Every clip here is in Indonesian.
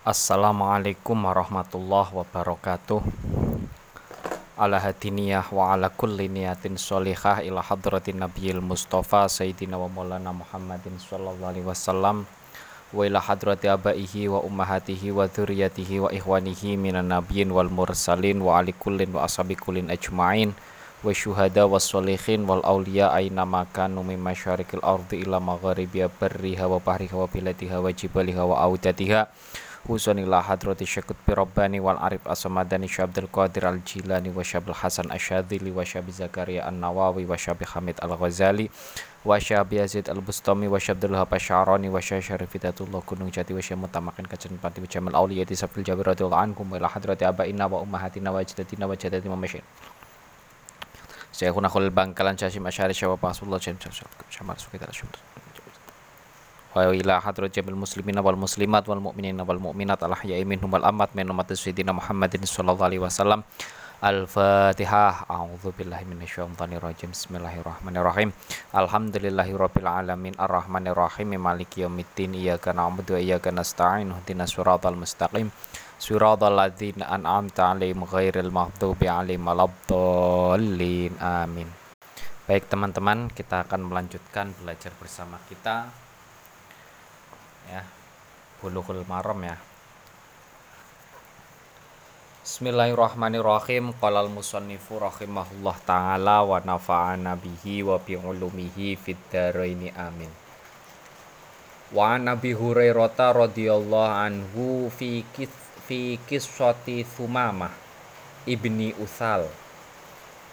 Assalamualaikum warahmatullahi wabarakatuh. Ala hadiniyah wa ala kulli niyatin sholihah ila hadratin nabiyil mustafa sayyidina wa maulana muhammadin sallallahu alaihi wasallam wa ila hadrati abaihi wa ummahatihi wa dzurriyyatihi wa ikhwanihi minan nabiyyin wal mursalin wa ali kullin wa ashabi kullin ajma'in wa syuhada was sholihin wal auliya aina makanu min masyarikil ardi ila magharibiha barriha wa bahriha wa biladiha wa jibaliha wa audatiha Husani la hadrati syakut Rabbani wal arif asamadani syabdul qadir al jilani wa syabil hasan asyadili wa syabi zakaria an nawawi wa syabi hamid al ghazali wa syabi yazid al bustami wa syabdul hapa syarani wa syabi syarifitatullah gunung jati wa syabi mutamakin pati wa jamal awliyati safil jabir radiyallahu ankum wa ila hadrati abaina wa ummahatina wa jadatina wa jadatina wa masyin Syekhuna khulil bangkalan casim asyari syawab sukitar syamar wa ila hadrat jamil muslimin wal muslimat wal mu'minin wal mu'minat. Al ahya'i minhum wal amat min umat sayyidina Muhammadin sallallahu alaihi wasallam. Al-Fatihah A'udzu billahi minasyaitonir rajim Bismillahirrahmanirrahim. Alhamdulillahi rabbil alamin. Arrahmanir rahim maliki yaumiddin. Iyyaka na'budu wa iyyaka nasta'in. Ihdinas siratal mustaqim. Siratal ladzina an'amta 'alaihim ghairil maghdubi alaihim waladdallin. Amin. Baik teman-teman kita akan melanjutkan belajar bersama kita ya. Bulughul maram ya. Bismillahirrahmanirrahim. Qalal musannifu rahimahullah ta'ala wa nafa'ana bihi wa bi ulumihi fid dharaini amin. Wa Nabi Hurairah radhiyallahu anhu fi kis fi kiswati Thumamah ibni Utsal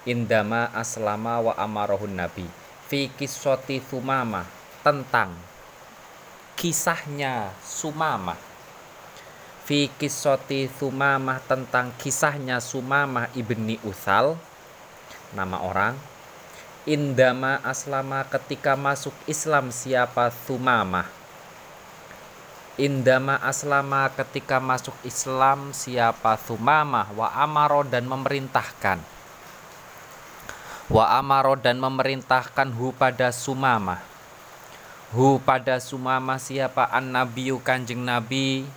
indama aslama wa amarahun nabi. Fi kiswati Thumamah tentang kisahnya Sumamah. Fi kisoti Sumamah tentang kisahnya Sumamah ibni Uthal nama orang indama aslama ketika masuk Islam siapa Sumamah? Indama aslama ketika masuk Islam siapa Sumamah? Wa amaro dan memerintahkan. Wa amaro dan memerintahkan hu pada Sumamah Hu pada sumama siapa an nabiyu kanjeng nabi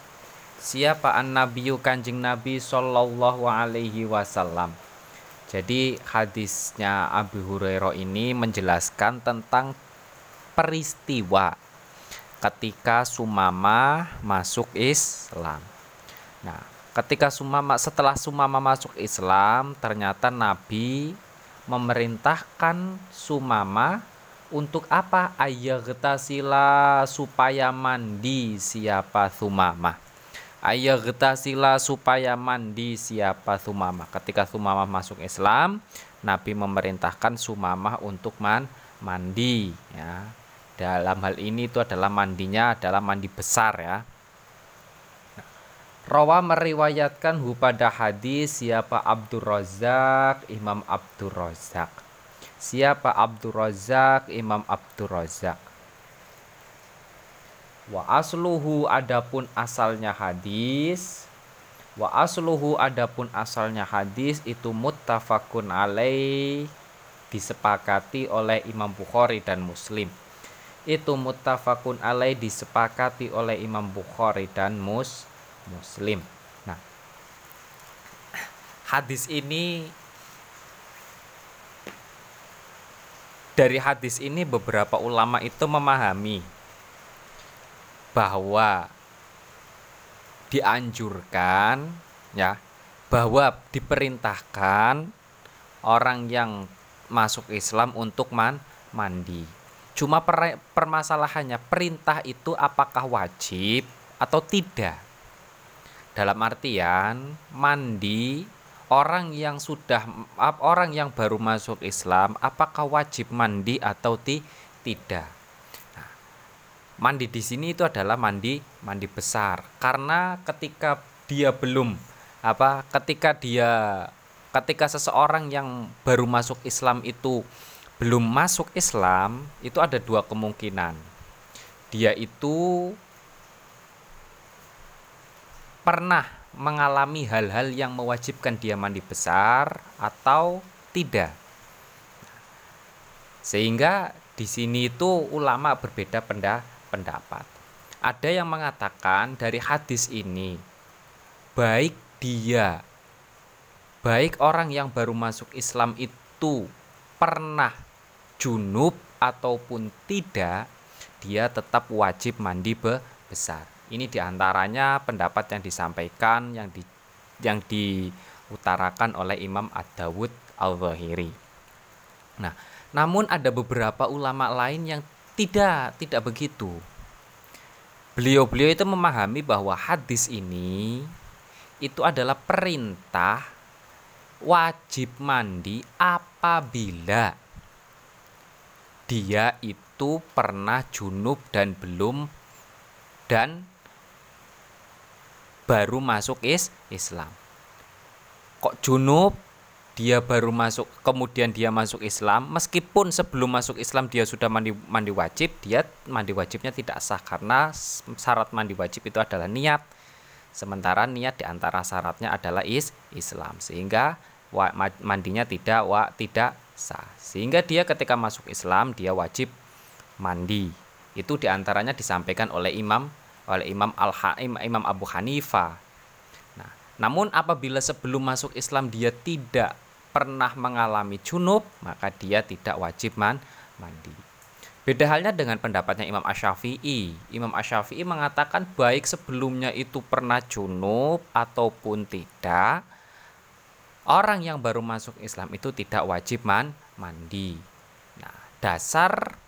Siapa an nabiyu kanjeng nabi Sallallahu alaihi wasallam Jadi hadisnya Abu Hurairah ini menjelaskan tentang peristiwa ketika Sumama masuk Islam. Nah, ketika Sumama setelah Sumama masuk Islam, ternyata Nabi memerintahkan Sumama untuk apa sila supaya mandi siapa sumama sila supaya mandi siapa sumama ketika sumama masuk Islam Nabi memerintahkan sumama untuk man mandi ya. Dalam hal ini itu adalah mandinya adalah mandi besar ya. Rawa meriwayatkan hu pada hadis siapa Abdur Razak Imam Abdur Razak Siapa Abdur Razak? Imam Abdur Razak. Wa asluhu adapun asalnya hadis Wa asluhu adapun asalnya hadis itu muttafaqun alaih disepakati oleh Imam Bukhari dan Muslim. Itu muttafaqun alaih disepakati oleh Imam Bukhari dan Mus Muslim. Nah, hadis ini dari hadis ini beberapa ulama itu memahami bahwa dianjurkan ya bahwa diperintahkan orang yang masuk Islam untuk man mandi. Cuma per permasalahannya perintah itu apakah wajib atau tidak? Dalam artian mandi orang yang sudah orang yang baru masuk Islam apakah wajib mandi atau ti, tidak? Nah, mandi di sini itu adalah mandi mandi besar. Karena ketika dia belum apa ketika dia ketika seseorang yang baru masuk Islam itu belum masuk Islam itu ada dua kemungkinan. Dia itu pernah mengalami hal-hal yang mewajibkan dia mandi besar atau tidak. Sehingga di sini itu ulama berbeda pendapat. Ada yang mengatakan dari hadis ini baik dia baik orang yang baru masuk Islam itu pernah junub ataupun tidak, dia tetap wajib mandi be besar. Ini di antaranya pendapat yang disampaikan yang di yang diutarakan oleh Imam Ad-Dawud Al-Zahiri. Nah, namun ada beberapa ulama lain yang tidak tidak begitu. Beliau-beliau itu memahami bahwa hadis ini itu adalah perintah wajib mandi apabila dia itu pernah junub dan belum dan baru masuk is Islam. Kok junub dia baru masuk kemudian dia masuk Islam meskipun sebelum masuk Islam dia sudah mandi mandi wajib dia mandi wajibnya tidak sah karena syarat mandi wajib itu adalah niat. Sementara niat di antara syaratnya adalah is Islam. Sehingga wa, mandinya tidak wa tidak sah. Sehingga dia ketika masuk Islam dia wajib mandi. Itu di antaranya disampaikan oleh Imam oleh Imam Al Imam Abu Hanifah namun apabila sebelum masuk Islam dia tidak pernah mengalami junub, maka dia tidak wajib man mandi. Beda halnya dengan pendapatnya Imam Asyafi'i. Imam Asyafi'i mengatakan baik sebelumnya itu pernah junub ataupun tidak, orang yang baru masuk Islam itu tidak wajib man mandi. Nah, dasar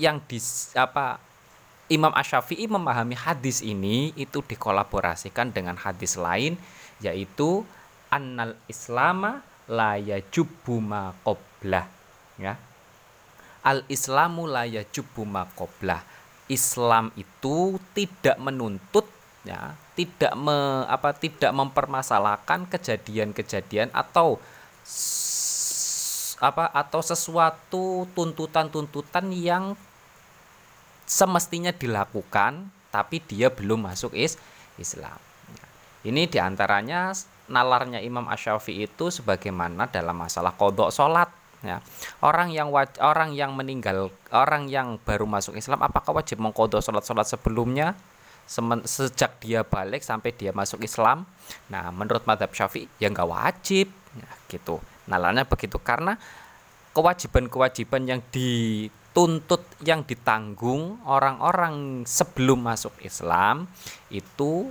yang di apa Imam Asyafi'i memahami hadis ini itu dikolaborasikan dengan hadis lain yaitu annal islama la yajubu ma ya. Al islamu la yajubu ma Islam itu tidak menuntut ya tidak me, apa tidak mempermasalahkan kejadian-kejadian atau apa atau sesuatu tuntutan-tuntutan yang semestinya dilakukan tapi dia belum masuk is Islam. Ini di antaranya nalarnya Imam Asyafi itu sebagaimana dalam masalah kodok sholat ya. Orang yang waj orang yang meninggal orang yang baru masuk Islam apakah wajib mengkodok sholat sholat sebelumnya? Semen, sejak dia balik sampai dia masuk Islam? Nah menurut madhab syafi'i ya nggak wajib ya, gitu. Nalarnya begitu karena kewajiban-kewajiban yang dituntut yang ditanggung orang-orang sebelum masuk Islam itu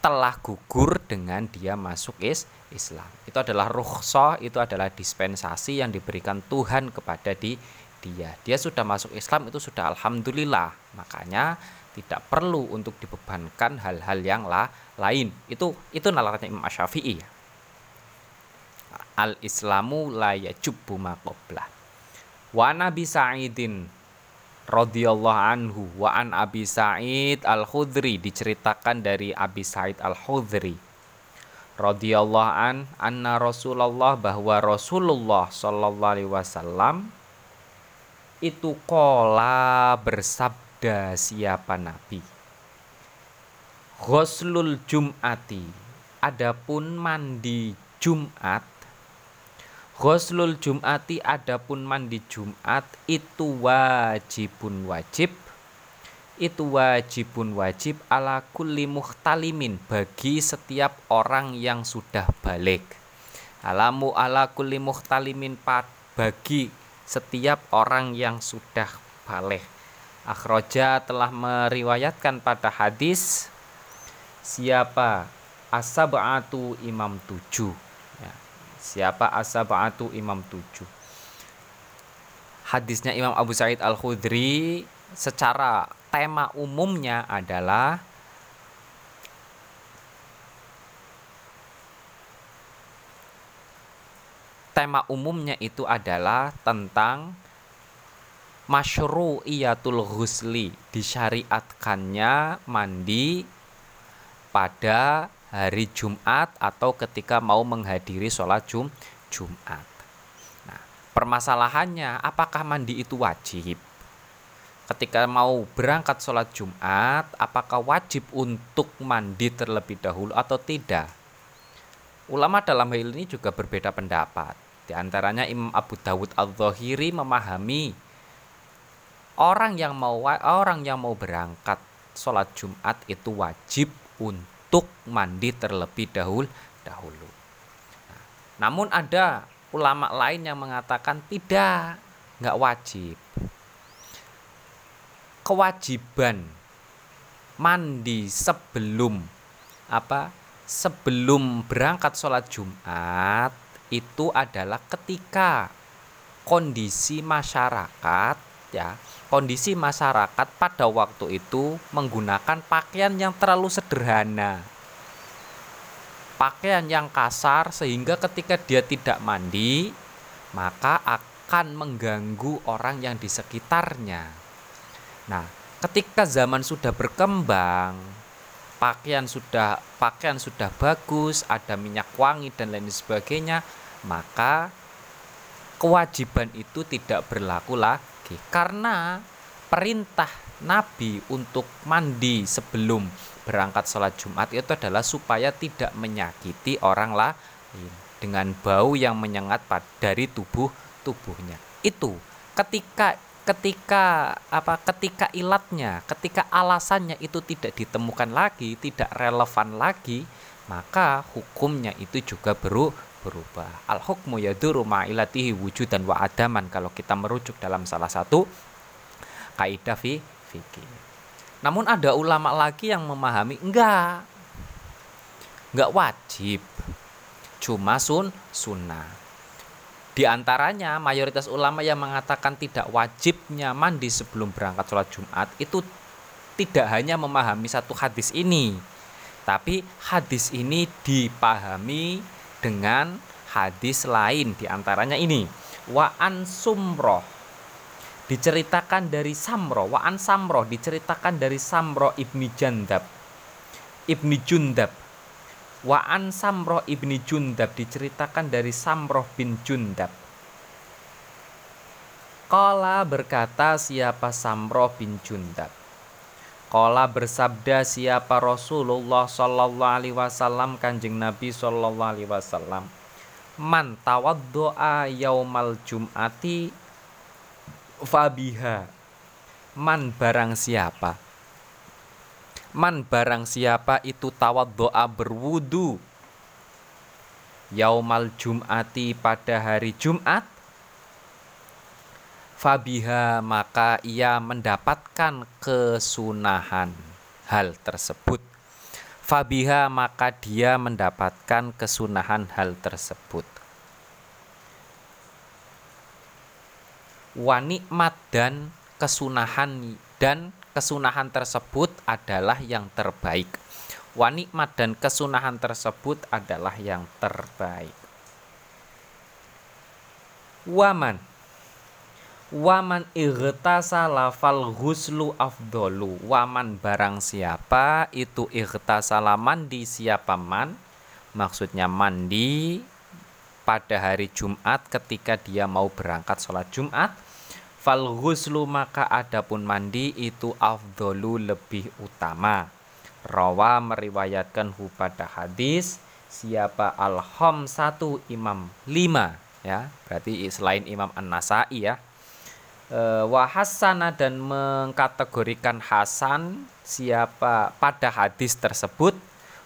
telah gugur dengan dia masuk is Islam. Itu adalah rukhsah, itu adalah dispensasi yang diberikan Tuhan kepada di dia. Dia sudah masuk Islam itu sudah alhamdulillah. Makanya tidak perlu untuk dibebankan hal-hal yang lah, lain. Itu itu nalarnya Imam Syafi'i. Al Islamu la yajubu ma Wa Nabi Sa'idin radhiyallahu anhu wa an Abi Sa'id Al-Khudri diceritakan dari Abi Sa'id Al-Khudri radhiyallahu an anna Rasulullah bahwa Rasulullah sallallahu alaihi wasallam itu kola bersabda siapa nabi? Ghuslul Jum'ati adapun mandi Jumat Ghuslul Jum'ati adapun mandi Jumat itu wajibun wajib. Itu wajibun wajib ala kulli muhtalimin bagi setiap orang yang sudah balik. Alamu ala kulli muhtalimin bagi setiap orang yang sudah balik. Akhroja telah meriwayatkan pada hadis siapa asabatu imam tujuh Siapa asabatu imam tujuh? Hadisnya Imam Abu Said Al-Khudri secara tema umumnya adalah tema umumnya itu adalah tentang masyru'iyatul ghusli disyariatkannya mandi pada hari Jumat atau ketika mau menghadiri sholat Jum Jumat. Nah, permasalahannya apakah mandi itu wajib? Ketika mau berangkat sholat Jumat, apakah wajib untuk mandi terlebih dahulu atau tidak? Ulama dalam hal ini juga berbeda pendapat. Di antaranya Imam Abu Dawud Al-Zahiri memahami orang yang mau orang yang mau berangkat sholat Jumat itu wajib untuk mandi terlebih dahulu. dahulu. Nah, namun ada ulama lain yang mengatakan tidak, nggak wajib. Kewajiban mandi sebelum apa? Sebelum berangkat sholat Jumat itu adalah ketika kondisi masyarakat ya kondisi masyarakat pada waktu itu menggunakan pakaian yang terlalu sederhana. Pakaian yang kasar sehingga ketika dia tidak mandi maka akan mengganggu orang yang di sekitarnya. Nah ketika zaman sudah berkembang pakaian sudah pakaian sudah bagus ada minyak wangi dan lain sebagainya maka kewajiban itu tidak berlaku lagi. Karena perintah Nabi untuk mandi sebelum berangkat sholat Jumat itu adalah supaya tidak menyakiti orang lain dengan bau yang menyengat dari tubuh tubuhnya. Itu ketika ketika apa ketika ilatnya ketika alasannya itu tidak ditemukan lagi tidak relevan lagi maka hukumnya itu juga beru berubah. Al hukmu yaduru ma'ilatihi wujudan wa adaman kalau kita merujuk dalam salah satu kaidah fi fikih. Namun ada ulama lagi yang memahami enggak. Enggak wajib. Cuma sun sunnah. Di antaranya mayoritas ulama yang mengatakan tidak wajibnya mandi sebelum berangkat sholat Jumat itu tidak hanya memahami satu hadis ini, tapi hadis ini dipahami dengan hadis lain di antaranya ini. Wa an sumroh. Diceritakan dari Samro wa an Samroh diceritakan dari Samro ibni Jandab. Ibni Jundab. Wa an Samroh ibni Jundab diceritakan dari Samroh bin Jundab. Kala berkata siapa Samroh bin Jundab Kala bersabda siapa Rasulullah Sallallahu Alaihi Wasallam? Kanjeng Nabi Sallallahu Alaihi Wasallam. Man tawaddoa yaumal jum'ati fabiha. Man barang siapa? Man barang siapa itu tawaddoa berwudu Yaumal jum'ati pada hari Jumat fabiha maka ia mendapatkan kesunahan hal tersebut. Fabiha maka dia mendapatkan kesunahan hal tersebut. Wanikmat dan kesunahan dan kesunahan tersebut adalah yang terbaik. Wanikmat dan kesunahan tersebut adalah yang terbaik. Waman Waman igtasala fal ghuslu afdolu Waman barang siapa itu igtasala mandi siapa man? Maksudnya mandi pada hari Jumat ketika dia mau berangkat sholat Jumat. Fal ghuslu maka adapun mandi itu afdolu lebih utama. Rawa meriwayatkan hu pada hadis Siapa al-hom satu imam lima. Ya berarti selain imam an-nasai ya wahasana dan mengkategorikan Hasan siapa pada hadis tersebut.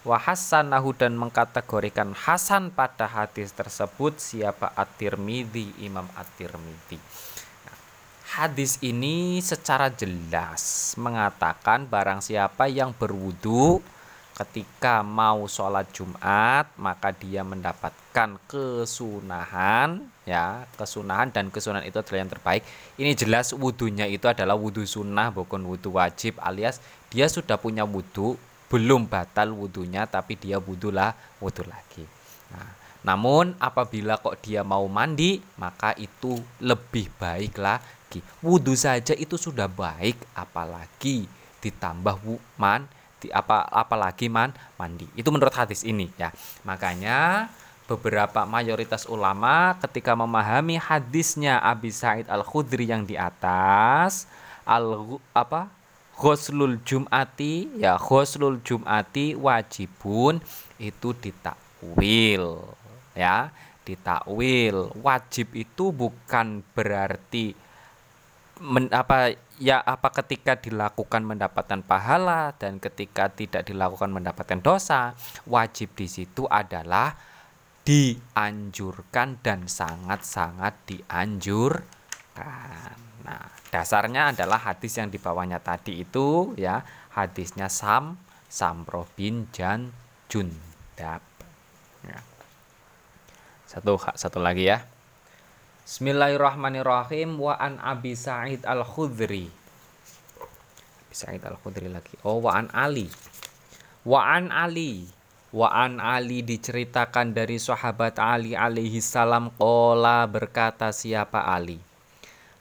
Wahasanahu dan mengkategorikan Hasan pada hadis tersebut siapa At-Tirmidzi Imam At-Tirmidzi nah, hadis ini secara jelas mengatakan barang siapa yang berwudu ketika mau sholat Jumat maka dia mendapatkan kesunahan ya. Kesunahan dan kesunahan itu adalah yang terbaik. Ini jelas wudhunya itu adalah wudhu sunnah bukan wudhu wajib alias dia sudah punya wudhu belum batal wudhunya tapi dia wudhu lah wudhu lagi. Nah, namun apabila kok dia mau mandi maka itu lebih baik lagi. Wudhu saja itu sudah baik apalagi ditambah man di apa apalagi man mandi. Itu menurut hadis ini ya. Makanya beberapa mayoritas ulama ketika memahami hadisnya Abi Said Al Khudri yang di atas al apa ghuslul jumati ya ghuslul jumati wajibun itu ditakwil ya ditakwil wajib itu bukan berarti men, apa ya apa ketika dilakukan mendapatkan pahala dan ketika tidak dilakukan mendapatkan dosa wajib di situ adalah dianjurkan dan sangat-sangat dianjurkan. Nah dasarnya adalah hadis yang di bawahnya tadi itu ya hadisnya Sam Samro bin Jan Jundab. Ya. satu satu lagi ya Bismillahirrahmanirrahim wa an Abi Sa'id Al-Khudri. Abi Sa'id Al-Khudri lagi. Oh, wa an Ali. Wa an Ali. Wa an Ali diceritakan dari sahabat Ali alaihi salam qala berkata siapa Ali?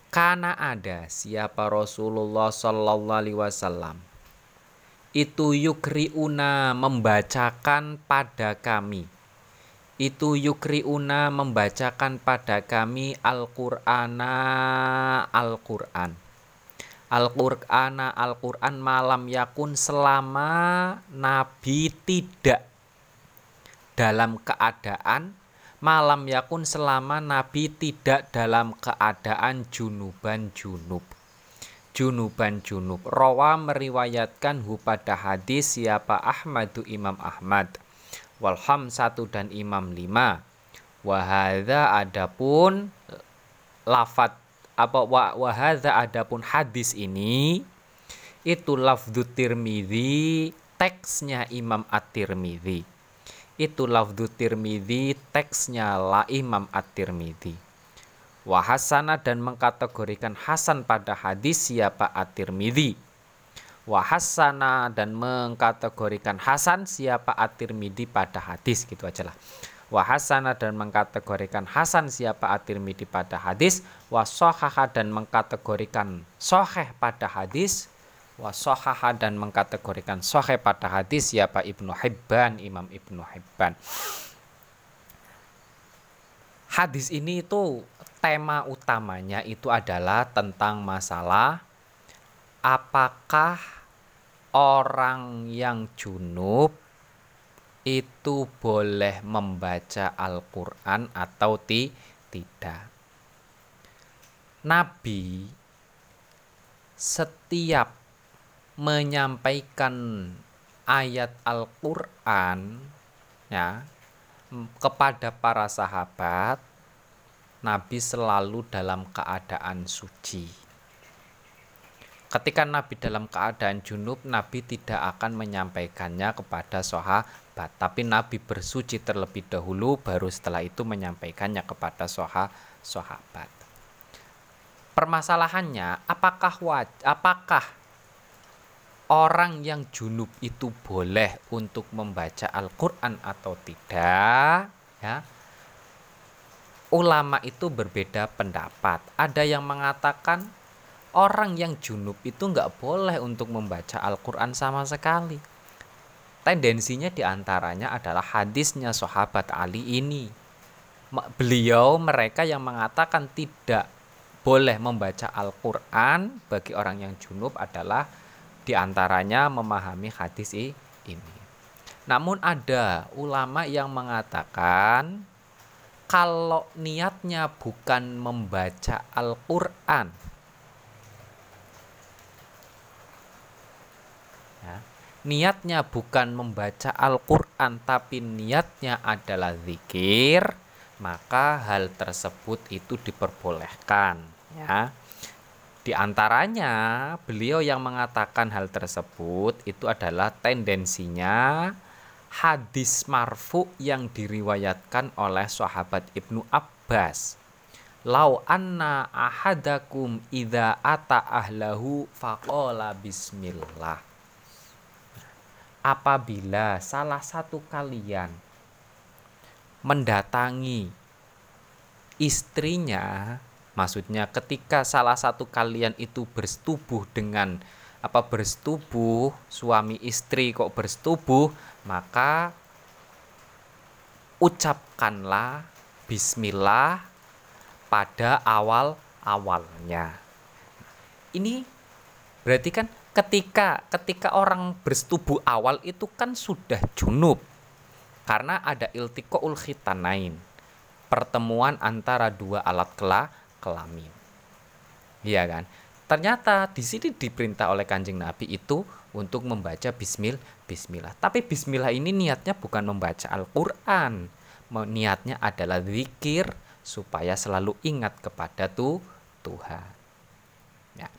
Karena ada siapa Rasulullah sallallahu alaihi wasallam itu yukriuna membacakan pada kami itu yukriuna membacakan pada kami Al-Qur'ana Al-Qur'an. Al-Qur'ana Al-Qur'an malam yakun selama Nabi tidak dalam keadaan malam yakun selama Nabi tidak dalam keadaan junuban junub junuban junub rawa meriwayatkan hu pada hadis siapa Ahmadu Imam Ahmad walham satu dan imam lima. Wahada adapun lafat apa wa wahada adapun hadis ini itu lafdu tirmidhi teksnya imam at-tirmidhi itu lafdu tirmidhi teksnya la imam at-tirmidhi wahasana dan mengkategorikan hasan pada hadis siapa at-tirmidhi wahasana dan mengkategorikan hasan siapa at-Tirmidzi pada hadis gitu aja lah. Wahasana dan mengkategorikan hasan siapa at-Tirmidzi pada hadis. Wasohaha dan mengkategorikan soheh pada hadis. Wasohaha dan mengkategorikan soheh pada hadis siapa Ibnu Hibban Imam Ibnu Hibban. Hadis ini itu tema utamanya itu adalah tentang masalah apakah orang yang junub itu boleh membaca Al-Quran atau ti tidak. Nabi setiap menyampaikan ayat Al-Quran ya kepada para sahabat, Nabi selalu dalam keadaan suci. Ketika Nabi dalam keadaan junub, Nabi tidak akan menyampaikannya kepada sahabat, tapi Nabi bersuci terlebih dahulu, baru setelah itu menyampaikannya kepada sahabat. Permasalahannya, apakah waj apakah orang yang junub itu boleh untuk membaca Al-Quran atau tidak? Ya, ulama itu berbeda pendapat. Ada yang mengatakan orang yang junub itu nggak boleh untuk membaca Al-Quran sama sekali. Tendensinya di antaranya adalah hadisnya sahabat Ali ini. Beliau mereka yang mengatakan tidak boleh membaca Al-Quran bagi orang yang junub adalah di antaranya memahami hadis ini. Namun ada ulama yang mengatakan kalau niatnya bukan membaca Al-Quran niatnya bukan membaca Al-Quran tapi niatnya adalah zikir maka hal tersebut itu diperbolehkan ya. Di antaranya beliau yang mengatakan hal tersebut itu adalah tendensinya hadis marfu yang diriwayatkan oleh sahabat Ibnu Abbas. Lau anna ahadakum idza ata ahlahu faqala bismillah apabila salah satu kalian mendatangi istrinya, maksudnya ketika salah satu kalian itu bersetubuh dengan apa bersetubuh suami istri kok bersetubuh, maka ucapkanlah bismillah pada awal-awalnya. Ini berarti kan ketika ketika orang bersetubuh awal itu kan sudah junub karena ada iltiqaul khitanain pertemuan antara dua alat kela, kelamin iya kan ternyata di sini diperintah oleh kanjeng Nabi itu untuk membaca bismil bismillah. Tapi bismillah ini niatnya bukan membaca Al-Qur'an. Niatnya adalah zikir supaya selalu ingat kepada tuh Tuhan. Ya.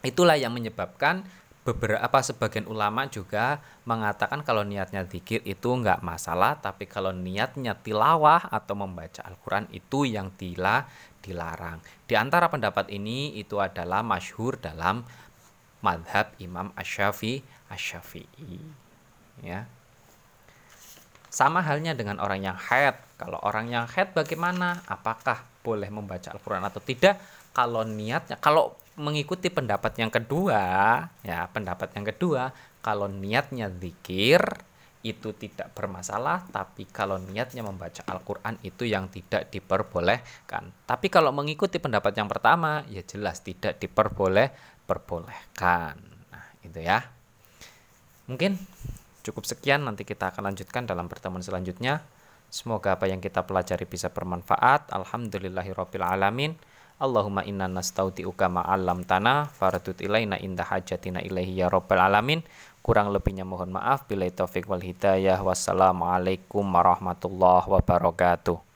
Itulah yang menyebabkan beberapa sebagian ulama juga mengatakan kalau niatnya zikir itu enggak masalah tapi kalau niatnya tilawah atau membaca Al-Quran itu yang tila dilarang. Di antara pendapat ini itu adalah masyhur dalam madhab Imam Asyafi Asyafi'i ya. Sama halnya dengan orang yang haid. Kalau orang yang haid bagaimana? Apakah boleh membaca Al-Quran atau tidak? Kalau niatnya kalau mengikuti pendapat yang kedua, ya, pendapat yang kedua, kalau niatnya zikir itu tidak bermasalah, tapi kalau niatnya membaca Al-Qur'an itu yang tidak diperbolehkan. Tapi kalau mengikuti pendapat yang pertama, ya jelas tidak diperboleh perbolehkan. Nah, itu ya. Mungkin cukup sekian nanti kita akan lanjutkan dalam pertemuan selanjutnya. Semoga apa yang kita pelajari bisa bermanfaat. Alhamdulillahirabbil alamin. Allahumma inna nastauti'uka ma'alam tanah faradut ilaina indah hajatina ilaihi ya rabbal alamin. Kurang lebihnya mohon maaf. Bila taufik wal hidayah. Wassalamualaikum warahmatullahi wabarakatuh